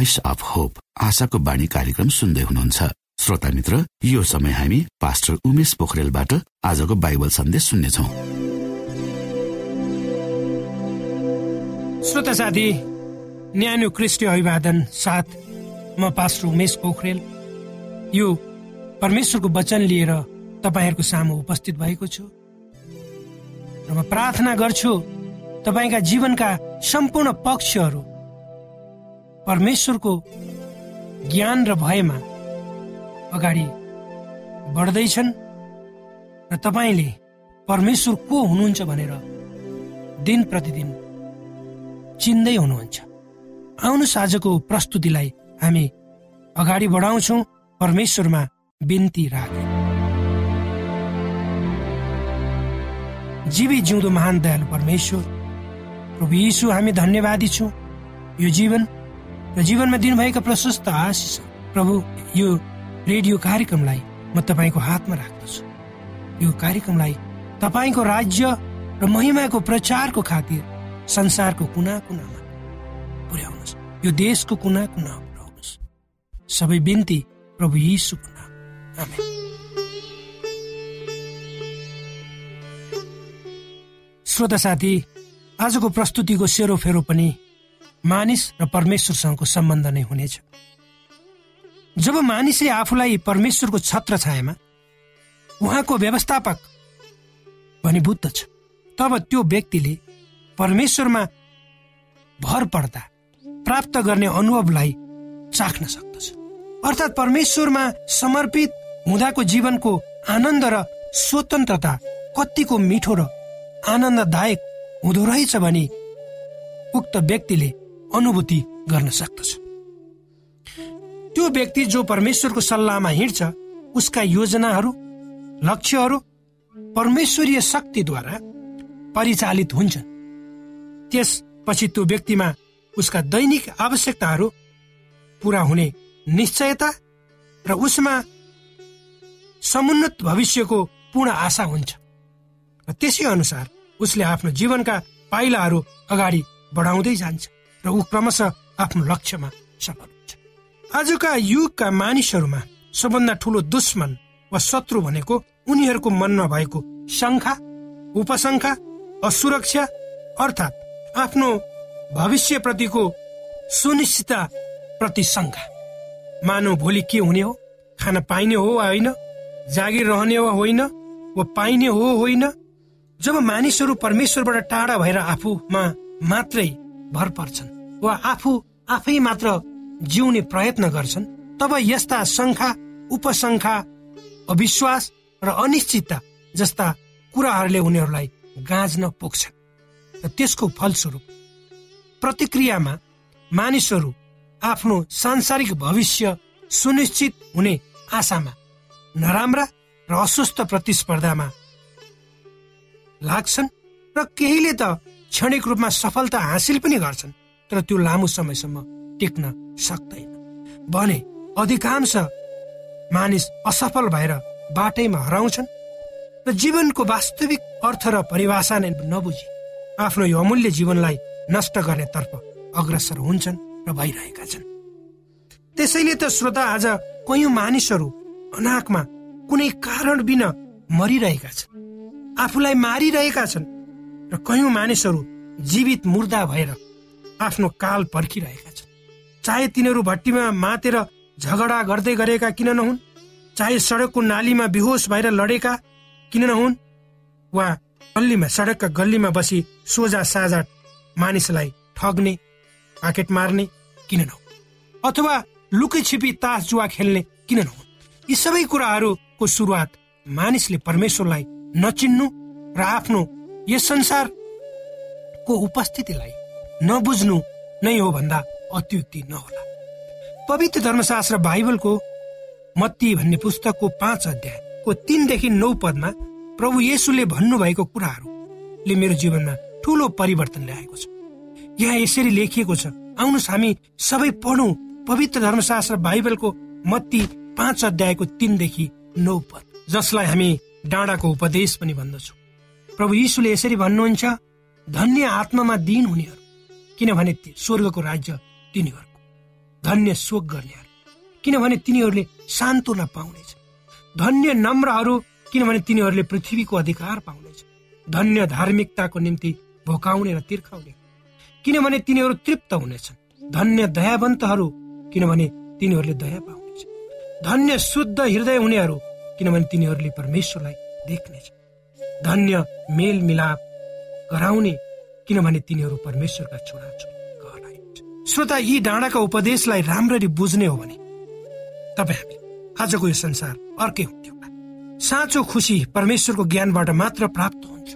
Voice of hope आशाको बाणी कार्यक्रम सुन्दै हुनुहुन्छ। श्रोता मित्र यो समय हामी पास्टर उमेश पोखरेलबाट आजको बाइबल सन्देश सुन्नेछौ। श्रोता साथी न्यानो क्रिस्टी अभिवादन साथ म पास्टर उमेश पोखरेल। यो परमेश्वरको वचन लिएर तपाईँहरूको सामु उपस्थित भएको छु। र म प्रार्थना गर्छु तपाईँका जीवनका सम्पूर्ण पक्षहरू परमेश्वरको ज्ञान र भयमा अगाडि बढ्दैछन् र तपाईँले परमेश्वर को हुनुहुन्छ भनेर दिन प्रतिदिन चिन्दै हुनुहुन्छ। आउनुहोस् आजको प्रस्तुतिलाई हामी अगाडि बढाउँछौँ। परमेश्वरमा बिन्ती राखे। जीवी जिउँदो महान दयालु परमेश्वर प्रभु यीशु हामी धन्यवादी छौँ। यो जीवन र जीवनमा दिनुभएका प्रशस्त आशिष प्रभु यो रेडियो कार्यक्रमलाई म तपाईँको हातमा राख्दछु। यो कार्यक्रमलाई तपाईँको राज्य र महिमाको प्रचारको खातिर संसारको कुना कुनामा पुर्याउनुहोस्। यो देशको कुना कुना पुर्याउनुहोस्। सबै बिन्ती प्रभु यीशुको नाम श्रोता साथी आजको प्रस्तुतिको सेरोफेरो पनि मानिस र परमेश्वरसँगको सम्बन्ध नै हुनेछ। जब मानिसले आफूलाई परमेश्वरको छत्र छायामा उहाँको व्यवस्थापक भनी बुझ्दछ तब त्यो व्यक्तिले परमेश्वरमा भर पर्दा प्राप्त गर्ने अनुभवलाई चाख्न सक्दछ। अर्थात् परमेश्वरमा समर्पित हुँदाको जीवनको आनन्द र स्वतन्त्रता कतिको मिठो र आनन्ददायक हुँदो रहेछ भने उक्त व्यक्तिले अनुभूति गर्न सक्दछ। त्यो व्यक्ति जो परमेश्वरको सल्लाहमा हिँड्छ उसका योजनाहरू लक्ष्यहरू परमेश्वरीय शक्तिद्वारा परिचालित हुन्छन्। त्यसपछि त्यो व्यक्तिमा उसका दैनिक आवश्यकताहरू पुरा हुने निश्चयता र उसमा समुन्नत भविष्यको पूर्ण आशा हुन्छ। र त्यसै अनुसार उसले आफ्नो जीवनका पाइलाहरू अगाडि बढाउँदै जान्छ। र ऊ क्रमशः आफ्नो लक्ष्यमा सफल हुन्छ। आजका युगका मानिसहरूमा सबभन्दा ठुलो दुश्मन वा शत्रु भनेको उनीहरूको मनमा भएको शङ्खा उपशङ्खा असुरक्षा अर्थात् आफ्नो भविष्यप्रतिको सुनिश्चितता प्रति शङ्खा मानव भोलि के हुने हो? खान पाइने हो वा होइन? जागिर रहने वा होइन वा पाइने हो होइन? जब मानिसहरू परमेश्वरबाट टाढा भएर आफूमा मात्रै भर पर्छन् वा आफू आफै मात्र जिउने प्रयत्न गर्छन् तब यस्ता शङ्खा उपशङ्खा अविश्वास र अनिश्चितता जस्ता कुराहरूले उनीहरूलाई गाँच्न पुग्छन्। र त्यसको फलस्वरूप प्रतिक्रियामा मानिसहरू आफ्नो सांसारिक भविष्य सुनिश्चित हुने आशामा नराम्रा र अस्वस्थ प्रतिस्पर्धामा लाग्छन् र केहीले त क्षणिक रूपमा सफलता हासिल पनि गर्छन् तर त्यो लामो समयसम्म टिक्न सक्दैन। भने अधिकांश मानिस असफल भएर बाटैमा हराउँछन् र जीवनको वास्तविक अर्थ र परिभाषा नै नबुझी। आफ्नो यो अमूल्य जीवनलाई नष्ट गर्नेतर्फ अग्रसर हुन्छन् र भइरहेका छन्। त्यसैले त श्रोता आज कयौँ मानिसहरू अनाकमा कुनै कारण बिना मरिरहेका छन्। आफूलाई मारिरहेका छन्। र कयौँ मानिसहरू जीवित मुर्दा भएर आफ्नो काल पर्खिरहेका छन्। चाहे तिनीहरू भट्टीमा मातेर झगडा गर्दै गरेका किन नहुन्? चाहे सडकको नालीमा बेहोस भएर लडेका किन नहुन्? वा गल्लीमा सडकका गल्लीमा बसी सोझा साझा मानिसलाई ठग्ने पाकेट मार्ने किन नहुन्? अथवा लुकी छिपी तास जुवा खेल्ने किन नहुन्? यी सबै कुराहरूको सुरुवात मानिसले परमेश्वरलाई नचिन्नु र आफ्नो यस संसारको उपस्थितिलाई नबुझ्नु नै हो भन्दा अत्युक्ति नहोला। पवित्र धर्मशास्त्र बाइबलको मत्ती भन्ने पुस्तकको पाँच अध्यायको तिनदेखि नौ पदमा प्रभु येसुले भन्नुभएको कुराहरूले मेरो जीवनमा ठुलो परिवर्तन ल्याएको छ। यहाँ यसरी लेखिएको छ। आउनुहोस् हामी सबै पढौँ पवित्र धर्मशास्त्र बाइबलको मत्ती पाँच अध्यायको तिनदेखि नौ पद जसलाई हामी डाँडाको उपदेश पनि भन्दछौँ। प्रभु यीशुले यसरी भन्नुहुन्छ धन्य आत्मामा दिन हुनेहरू किनभने स्वर्गको राज्य तिनीहरूको। धन्य शोक गर्नेहरू किनभने तिनीहरूले सान्तोना पाउनेछ। धन्य नम्रहरू किनभने तिनीहरूले पृथ्वीको अधिकार पाउनेछ। धन्य धार्मिकताको निम्ति भोकाउने र तिर्खाउने। किनभने तिनीहरू तृप्त हुनेछन्। धन्य दयावन्तहरू किनभने तिनीहरूले दया पाउनेछ। धन्य शुद्ध हृदय हुनेहरू किनभने तिनीहरूले परमेश्वरलाई देख्नेछ। धन्य मेल मिलाप गराउने किनभने तिनीहरू परमेश्वरका छोरा छोरी श्रोता यी डाँडाका उपदेशलाई राम्ररी बुझ्ने हो भने तपाईँ आजको यो संसार अर्कै हुन्थ्यो। साँचो खुसी परमेश्वरको ज्ञानबाट मात्र प्राप्त हुन्छ।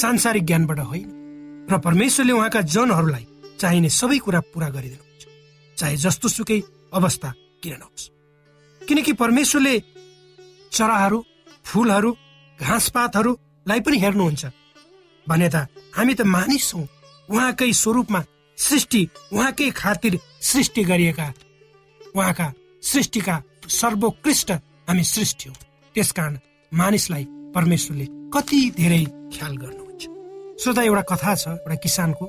सांसारिक ज्ञानबाट होइन। र परमेश्वरले उहाँका जनहरूलाई चाहिने सबै कुरा पूरा गरिदिनुहुन्छ। चाहे जस्तो सुकै अवस्था किन नहोस् किनकि परमेश्वरले चराहरू फुलहरू घाँसपातहरूलाई पनि हेर्नुहुन्छ। भने त हामी त मानिस हौ। उहाँकै स्वरूपमा सृष्टि उहाँकै खातिर सृष्टि गरिएका उहाँका सृष्टिका सर्वोत्कृष्ट हामी सृष्टि हौ। त्यसकारण मानिसलाई परमेश्वरले कति धेरै ख्याल गर्नुहुन्छ। श्रोता एउटा कथा छ एउटा किसानको।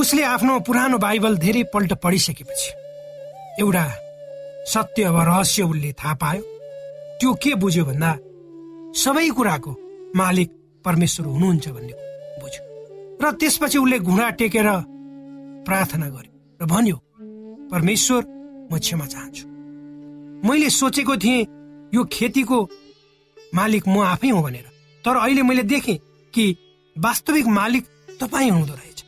उसले आफ्नो पुरानो बाइबल धेरै पल्ट पढिसकेपछि एउटा सत्य वा रहस्य उसले थाहा पायो। त्यो के बुझ्यो भन्दा सबै कुराको मालिक परमेश्वर हुनुहुन्छ भन्ने बुझ्यो। र त्यसपछि उसले घुँडा टेकेर प्रार्थना गर्यो र भन्यो परमेश्वर म क्षमा चाहन्छु। मैले सोचेको थिएँ यो खेतीको मालिक म आफै हो भनेर। तर अहिले मैले देखेँ कि वास्तविक मालिक तपाईँ हुँदो रहेछ।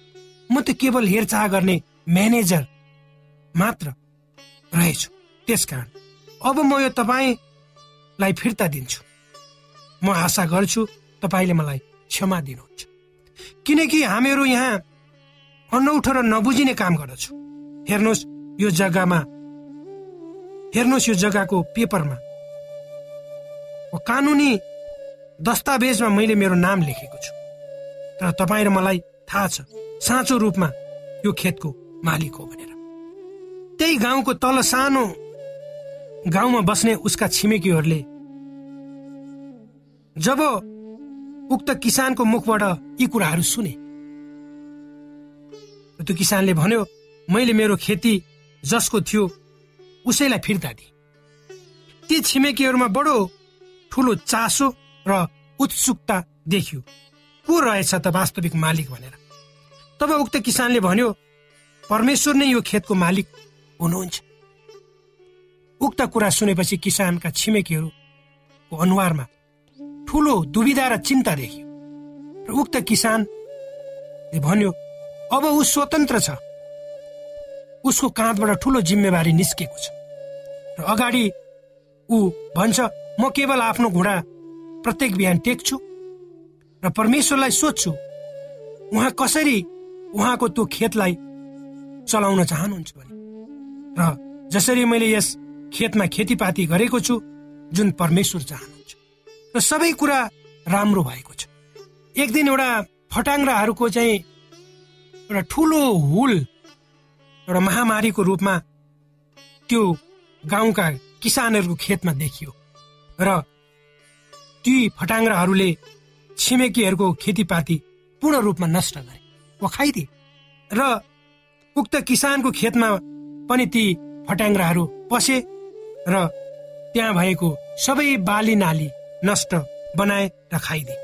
म त केवल हेरचाह गर्ने म्यानेजर मात्र रहेछु। त्यसकारण अब म यो तपाईँलाई फिर्ता दिन्छु। म आशा गर्छु तपाईँले मलाई क्षमा दिनुहुन्छ। किनकि हामीहरू यहाँ अनौठो र नबुझिने काम गर्दछु। हेर्नुहोस् यो जग्गामा हेर्नुहोस् यो जग्गाको पेपरमा। कानुनी दस्तावेजमा मैले मेरो नाम लेखेको छु। तर तपाईँ र मलाई थाहा छ साँचो रूपमा यो खेतको मालिक हो भनेर। त्यही गाउँको तल सानो गाउँमा बस्ने उसका छिमेकीहरूले जब उक्त किसानको मुखबाट यी कुराहरू सुने त्यो किसानले भन्यो मैले मेरो खेती जसको थियो उसैलाई फिर्ता दिए। ती छिमेकीहरूमा बडो ठुलो चासो र उत्सुकता देखियो। को रहेछ त वास्तविक मालिक भनेर? तब उक्त किसानले भन्यो परमेश्वर नै यो खेतको मालिक हुनुहुन्छ। उक्त कुरा सुनेपछि किसानका छिमेकीहरूको अनुहारमा ठुलो दुविधा र चिन्ता देखियो। र उक्त किसानले भन्यो अब ऊ स्वतन्त्र छ। उसको काँधबाट ठुलो जिम्मेवारी निस्केको छ। र अगाडि ऊ भन्छ म केवल आफ्नो घुँडा प्रत्येक बिहान टेक्छु र परमेश्वरलाई सोध्छु उहाँ कसरी उहाँको त्यो खेतलाई चलाउन चाहनुहुन्छ भने। र जसरी मैले यस खेतमा खेतीपाती गरेको छु जुन परमेश्वर चाहनुहुन्छ। र सबै कुरा राम्रो भएको छ। एक दिन एउटा फटाङ्ग्राहरूको चाहिँ एउटा ठुलो हुल एउटा महामारीको रूपमा त्यो गाउँका किसानहरूको खेतमा देखियो र ती फटाङ्ग्राहरूले छिमेकीहरूको खेतीपाती पूर्ण रूपमा नष्ट गरे। वा खाइदिए र उक्त किसानको खेतमा पनि ती फट्याङ्ग्राहरू पसे र त्यहाँ भएको सबै बाली नाली नष्ट बनाए र खाइदिए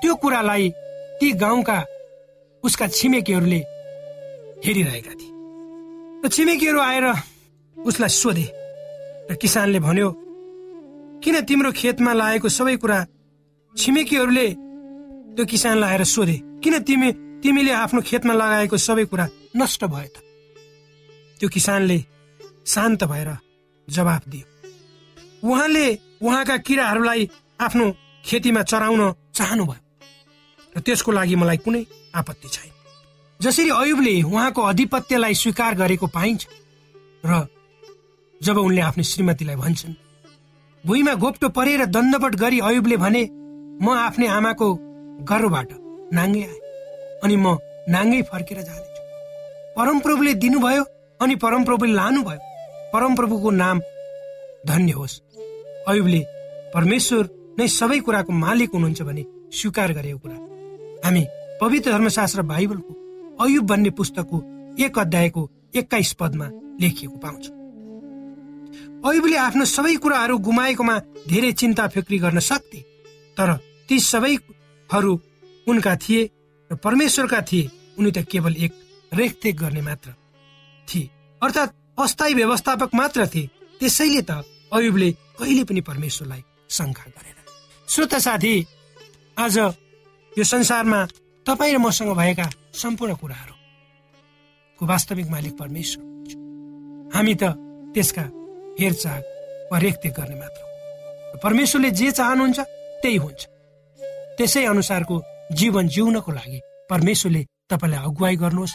त्यो कुरालाई ती गाउँका उसका छिमेकीहरूले हेरिरहेका थिए। र छिमेकीहरू आएर उसलाई सोधे र किसानले भन्यो किन तिम्रो खेतमा लागेको सबै कुरा छिमेकीहरूले त्यो किसानलाई आएर सोधे? किन तिमी तिमीले आफ्नो खेतमा लगाएको सबै कुरा नष्ट भयो त? त्यो किसानले शान्त भएर जवाफ दियो। उहाँले उहाँका किराहरूलाई आफ्नो खेतीमा चराउन चाहनुभयो र त्यसको लागि मलाई कुनै आपत्ति छैन। जसरी अयुबले उहाँको अधिपत्यलाई स्वीकार गरेको पाइन्छ र जब उनले आफ्नो श्रीमतीलाई भन्छन् भुइँमा गोप्टो परेर दण्डवट गरी अयुबले भने म आफ्नै आमाको गर्वबाट नाङ्गे आए अनि म नाङ्गै फर्केर जानेछु। परमप्रभुले दिनुभयो अनि परमप्रभुले लानुभयो। परमप्रभुको नाम धन्य होस्। अयुबले परमेश्वर नै सबै कुराको मालिक हुनुहुन्छ भने स्वीकार गरेको कुरा। हामी पवित्र धर्मशास्त्र बाइबलको अयुब भन्ने पुस्तकको एक अध्यायको एक्काइस पदमा लेखिएको पाउँछ। अयुबले आफ्नो सबै कुराहरू गुमाएकोमा धेरै चिन्ता फिक्री गर्न सक्थे तर ती सबैहरू उनका थिए र परमेश्वरका थिए उनी त केवल एक रेखदेख गर्ने मात्र थिए। अर्थात् अस्थायी व्यवस्थापक मात्र थिए त्यसैले त अयुबले कहिले पनि परमेश्वरलाई शङ्का गरेन। श्रोता साथी आज यो संसारमा तपाईँ र मसँग भएका सम्पूर्ण कुराहरूको वास्तविक मालिक परमेश्वर हामी त त्यसका हेरचाह वा रेखदेख गर्ने मात्र परमेश्वरले जे चाहनुहुन्छ त्यही हुन्छ। त्यसै अनुसारको जीवन जिउनको लागि परमेश्वरले तपाईँलाई अगुवाई गर्नुहोस्।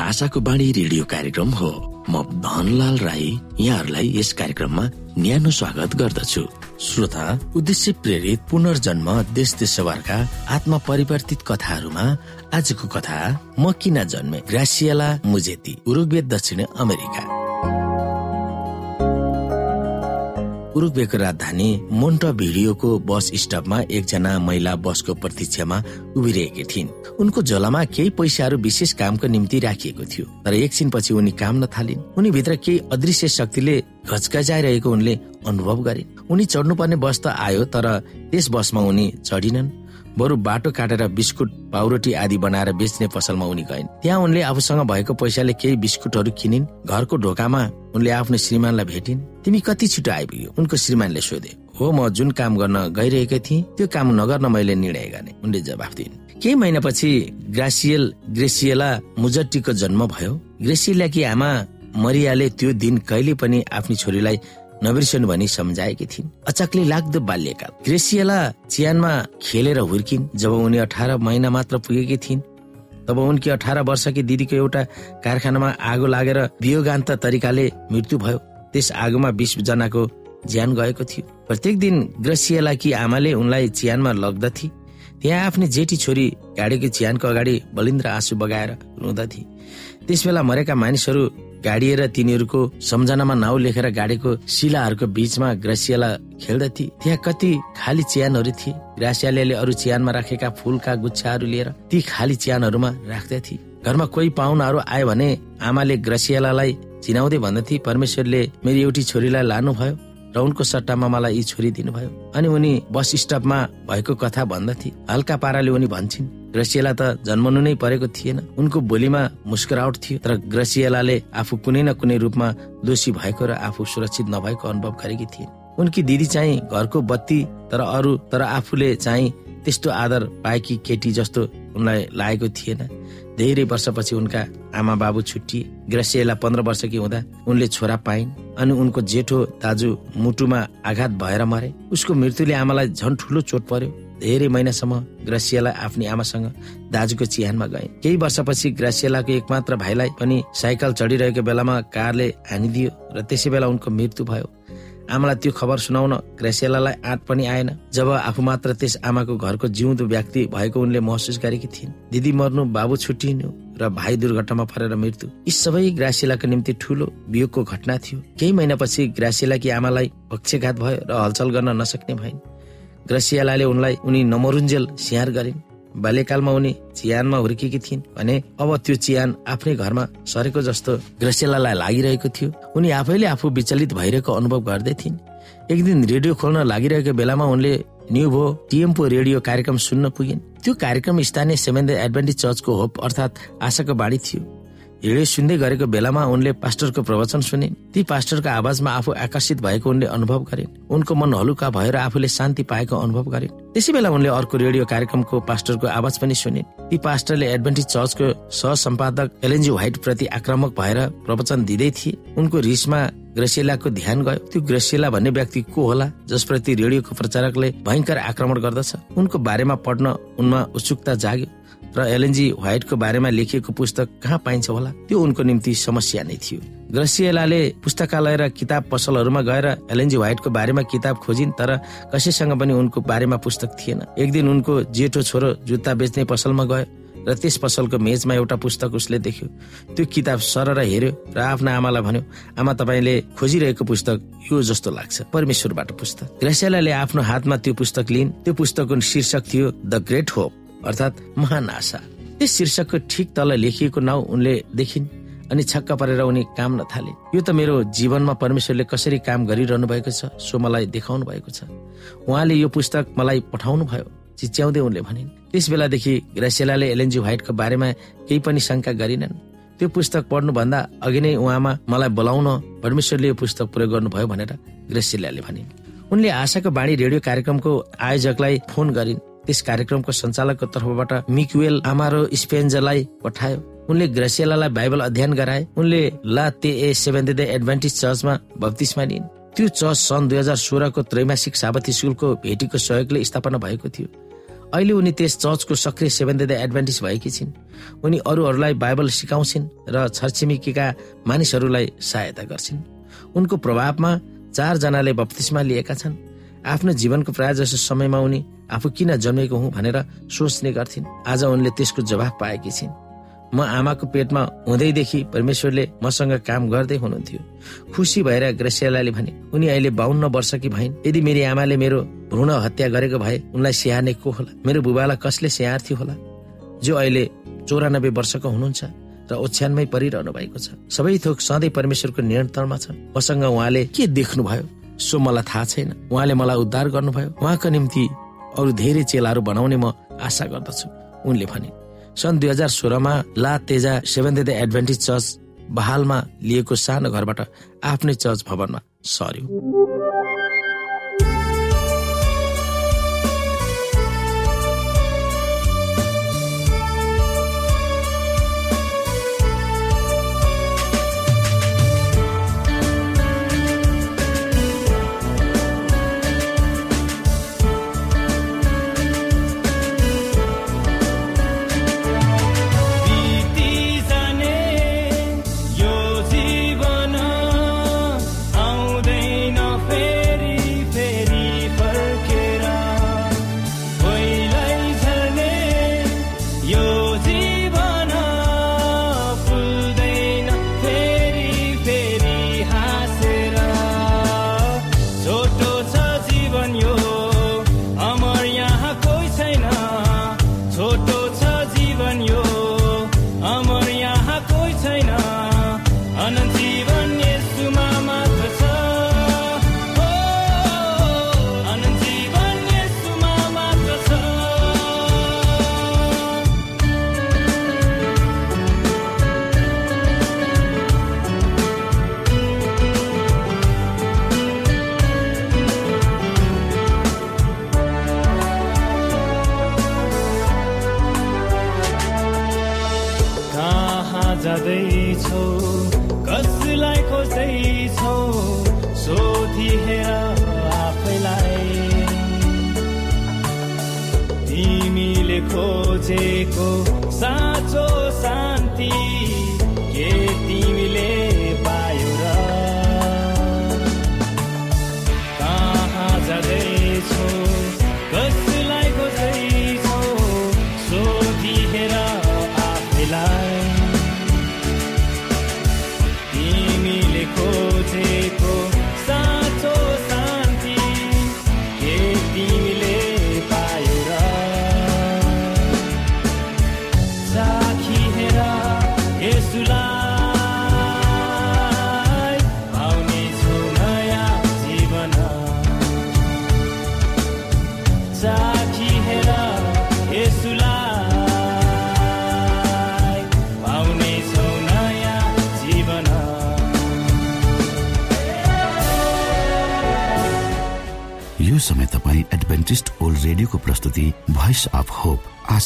आशाको बाणी रेडियो कार्यक्रम हो। म धनलाल राई यहाँहरूलाई यस कार्यक्रममा न्यानो स्वागत गर्दछु। श्रोता उद्देश्य प्रेरित पुनर्जन्म देश देशवारका आत्मा परिवर्तित कथाहरूमा आजको कथा म किन जन्मे? ग्रासियाला मुजेती उरुग्वे दक्षिण अमेरिका। उरुग्वेको राजधानी मोन्टा भिडियोको बस स्टपमा एकजना महिला बसको प्रतीक्षामा उभिरहेकी थिइन्। उनको झोलामा केही पैसाहरू विशेष कामको निम्ति राखिएको थियो तर एकछिनपछि उनी काम नथालिन्। उनी भित्र केही अदृश्य शक्तिले घचकचाइरहेको उनले अनुभव गरिन् उनी चढ्नुपर्ने बस त आयो तर त्यस बसमा उनी चढिनन्। बरु बाटो काटेर बिस्कुट पाउरोटी आदि बनाएर बेच्ने पसलमा उनी गइन्। त्यहाँ उनले आफूसँग भएको पैसाले केही बिस्कुटहरू किनिन् घरको ढोकामा उनले आफ्नो श्रीमानलाई भेटिन्। तिमी कति छिटो आइपुग्यो? उनको श्रीमानले सोधे। हो म जुन काम गर्न गइरहेको थिएँ त्यो काम नगर्न मैले निर्णय गर्ने उनले जवाफ दिइन्। केही महिनापछि ग्रासियल ग्रेसियला मुजट्टीको जन्म भयो। ग्रेसियलाकी आमा मरियाले त्यो दिन कहिले पनि आफ्नी छोरीलाई नबिर्सनु भनी सम्झाएकी थिइन्। अचक्ली लाग्दो बाल्यकाल। ग्रेसियला चियानमा खेलेर हुर्किन् जब उनी अठार महिना मात्र पुगेकी थिइन्। तब उनकी अठार वर्षकी दिदीको एउटा कारखानामा आगो लागेर वियोगान्त तरिकाले मृत्यु भयो। त्यस आगोमा बिस जनाको ज्यान गएको थियो। प्रत्येक दिन ग्रेसियलाकी आमाले उनलाई चियानमा लग्दथे त्यहाँ आफ्नो जेठी छोरी गाडीको चियानको अगाडि बलिन्द्र आँसु बगाएर रुँदथे त्यस बेला मरेका मानिसहरू गाडिएर तिनीहरूको सम्झनामा नाउँ लेखेर गाडीको शिलाहरूको बीचमा ग्रासियाला खेल्दथे। त्यहाँ कति खाली च्यानहरू थिए। ग्रासियाले अरू च्यानमा राखेका फुलका गुच्छाहरू लिएर ती खाली च्यानहरूमा राख्दथे। घरमा कोही पाहुनाहरू आयो भने आमाले ग्रासियालाई चिनाउँदै भन्दथे परमेश्वरले मेरो एउटी छोरीलाई लानुभयो। र उनको सट्टामा मलाई यी छोरी दिनुभयो। अनि उनी बस स्टपमा भएको कथा भन्दथे। हल्का पाराले उनी भन्छन् ग्रसियला त जन्मनु नै परेको थिएन। उनको बोलीमा मुस्कुराउट थियो तर ग्रसियलाले आफू कुनै न कुनै रूपमा दोषी भएको र आफू सुरक्षित नभएको अनुभव गरेकी थिइन्। उनकी दिदी चाहिँ घरको बत्ती तर अरू तर आफूले चाहिँ त्यस्तो आदर पाएकी केटी जस्तो उनलाई लागेको थिएन। धेरै वर्षपछि उनका आमा बाबु छुट्टिए ग्रसियला पन्ध्र वर्षकी हुँदा उनले छोरा पाइन् अनि उनको जेठो दाजु मुटुमा आघात भएर मरे। उसको मृत्युले आमालाई झन् ठुलो चोट पर्यो। धेरै महिनासम्म ग्रासियालाई आफ्नी आमासँग दाजुको चिहानमा गए केही वर्षपछि ग्रासियालाको एकमात्र भाइलाई पनि साइकल चढिरहेको बेलामा कारले हानिदियो र त्यसै बेला उनको मृत्यु भयो। आमालाई त्यो खबर सुनाउन ग्रेसियालाई आँट पनि आएन। जब आफू मात्र त्यस आमाको घरको जिउँदो व्यक्ति भएको उनले महसुस गरेकी थिइन्। दिदी मर्नु बाबु छुट्टिनु र भाइ दुर्घटनामा परेर मृत्यु। यी सबै ग्रासिलाको निम्ति ठूलो वियोगको घटना थियो। केही महिनापछि ग्रासिलाकी आमालाई पक्षघात भयो र हलचल गर्न नसक्ने भइन्। ग्रासियालाले उनलाई उनी नमरुन्जेल स्याहार गरिन्। बाल्यकालमा उनी चियानमा हुर्केकी थिइन् भने अब त्यो चियान आफ्नै घरमा सरेको जस्तो ग्रसेलालाई लागिरहेको थियो। उनी आफैले आफू विचलित भइरहेको अनुभव गर्दै थिइन्। एक दिन रेडियो खोल्न लागिरहेको बेलामा उनले न्युभो टिएमपो रेडियो कार्यक्रम सुन्न पुगिन्। त्यो कार्यक्रम स्थानीय सेभेन एडभान्टेज चर्चको होप अर्थात् आशाको बाणी थियो। हिँडे सुन्दै गरेको बेलामा उनले पास्टरको प्रवचन सुनिन् ती पास्टरको आवाजमा आफू आकर्षित भएको उनले अनुभव गरिन् उनको मन हलुका भएर आफूले शान्ति पाएको अनुभव गरिन् त्यसै बेला उनले अर्को रेडियो कार्यक्रमको पास्टरको आवाज पनि सुनिन् ती पास्टरले एडभेन्टिज चर्चको सह सम्पादक एलएनजी व्हाइट प्रति आक्रामक भएर प्रवचन दिँदै थिए। उनको रिसमा ग्रेसिलाको ध्यान गयो। त्यो ग्रेसिला भन्ने व्यक्ति को होला जसप्रति रेडियोको प्रचारकले भयङ्कर आक्रमण गर्दछ? उनको बारेमा पढ्न उनमा उत्सुकता जाग्यो। र एलएनजी व्हाइटको बारेमा लेखिएको पुस्तक कहाँ पाइन्छ होला? त्यो उनको निम्ति समस्या नै थियो। ग्रसिएलाले पुस्तकालय र किताब पसलहरूमा गएर एलएनजी व्हाइटको बारेमा किताब खोजिन् तर कसैसँग पनि उनको बारेमा पुस्तक थिएन। एक दिन उनको जेठो छोरो जुत्ता बेच्ने पसलमा गयो र त्यस पसलको मेजमा एउटा पुस्तक उसले देख्यो। त्यो किताब सर र हेर्यो र आफ्ना आमालाई भन्यो आमा तपाईँले खोजिरहेको पुस्तक यो जस्तो लाग्छ। परमेश्वरबाट पुस्तक ग्रेसियालाले आफ्नो हातमा त्यो पुस्तक लिइन् त्यो पुस्तकको शीर्षक थियो द ग्रेट होप। अर्थात् महान आशा। त्यस शीर्षकको ठिक तल लेखिएको नाउँ उनले देखिन् अनि छक्क परेर उनी काम नथाले। यो त मेरो जीवनमा परमेश्वरले कसरी काम गरिरहनु भएको छ सो मलाई देखाउनु भएको छ। उहाँले यो पुस्तक मलाई पठाउनु भयो चिच्याउँदै उनले भनिन्। त्यस बेलादेखि ग्रेसेलाले एलएनजी व्हाइटको बारेमा केही पनि शङ्का गरिनन्। त्यो पुस्तक पढ्नुभन्दा अघि नै उहाँमा मलाई बोलाउन परमेश्वरले यो पुस्तक प्रयोग गर्नुभयो भनेर ग्रेसेलाले भनिन्। उनले आशाको बाणी रेडियो कार्यक्रमको आयोजकलाई फोन गरिन्। त्यस कार्यक्रमको सञ्चालकको तर्फबाट मिक्वेल आमारो स्पेन्जलाई पठायो। उनले ग्रेसियलालाई बाइबल अध्ययन गराए। उनले ला ते ए सेभेन एडभान्टेज चर्चमा बत्तिसमा लिइन्। त्यो चर्च सन् दुई हजार सोह्रको त्रैमासिक साबती स्कुलको भेटीको सहयोगले स्थापना भएको थियो। अहिले उनी त्यस चर्चको सक्रिय सेभेन एडभान्टेज भएकी छिन्। उनी अरूहरूलाई बाइबल सिकाउँछिन् र छरछिमेकीका मानिसहरूलाई सहायता गर्छिन्। उनको प्रभावमा चारजनाले बत्तिसमा लिएका छन्। आफ्नो जीवनको प्राय जसो समयमा उनी आफू किन जन्मेको हुँ भनेर सोच्ने गर्थिन्। आज उनले त्यसको जवाफ पाएकी छिन्। म आमाको पेटमा हुँदैदेखि परमेश्वरले मसँग काम गर्दै हुनुहुन्थ्यो। खुसी भएर ग्रेसियालाले भने उनी अहिले बाहन्न वर्षकी भइन्। यदि मेरी आमाले मेरो भ्रूण हत्या गरेको भए उनलाई स्याहार्ने को होला? मेरो बुबालाई कसले स्याहार्थ्यो होला? जो अहिले चौरानब्बे वर्षको हुनुहुन्छ र ओछ्यानमै परिरहनु भएको छ। सबै थोक सधैँ परमेश्वरको नियन्त्रणमा छ। मसँग उहाँले के देख्नुभयो? सो मलाई थाहा छैन। उहाँले मलाई उद्धार गर्नुभयो। उहाँको निम्ति अरू धेरै चेलाहरू बनाउने म आशा गर्दछु उनले भने। सन् दुई हजार सोह्रमा ला तेजा सेभेन डे एडभान्टेज चर्च बहालमा लिएको सानो घरबाट आफ्नै चर्च भवनमा सर्यो।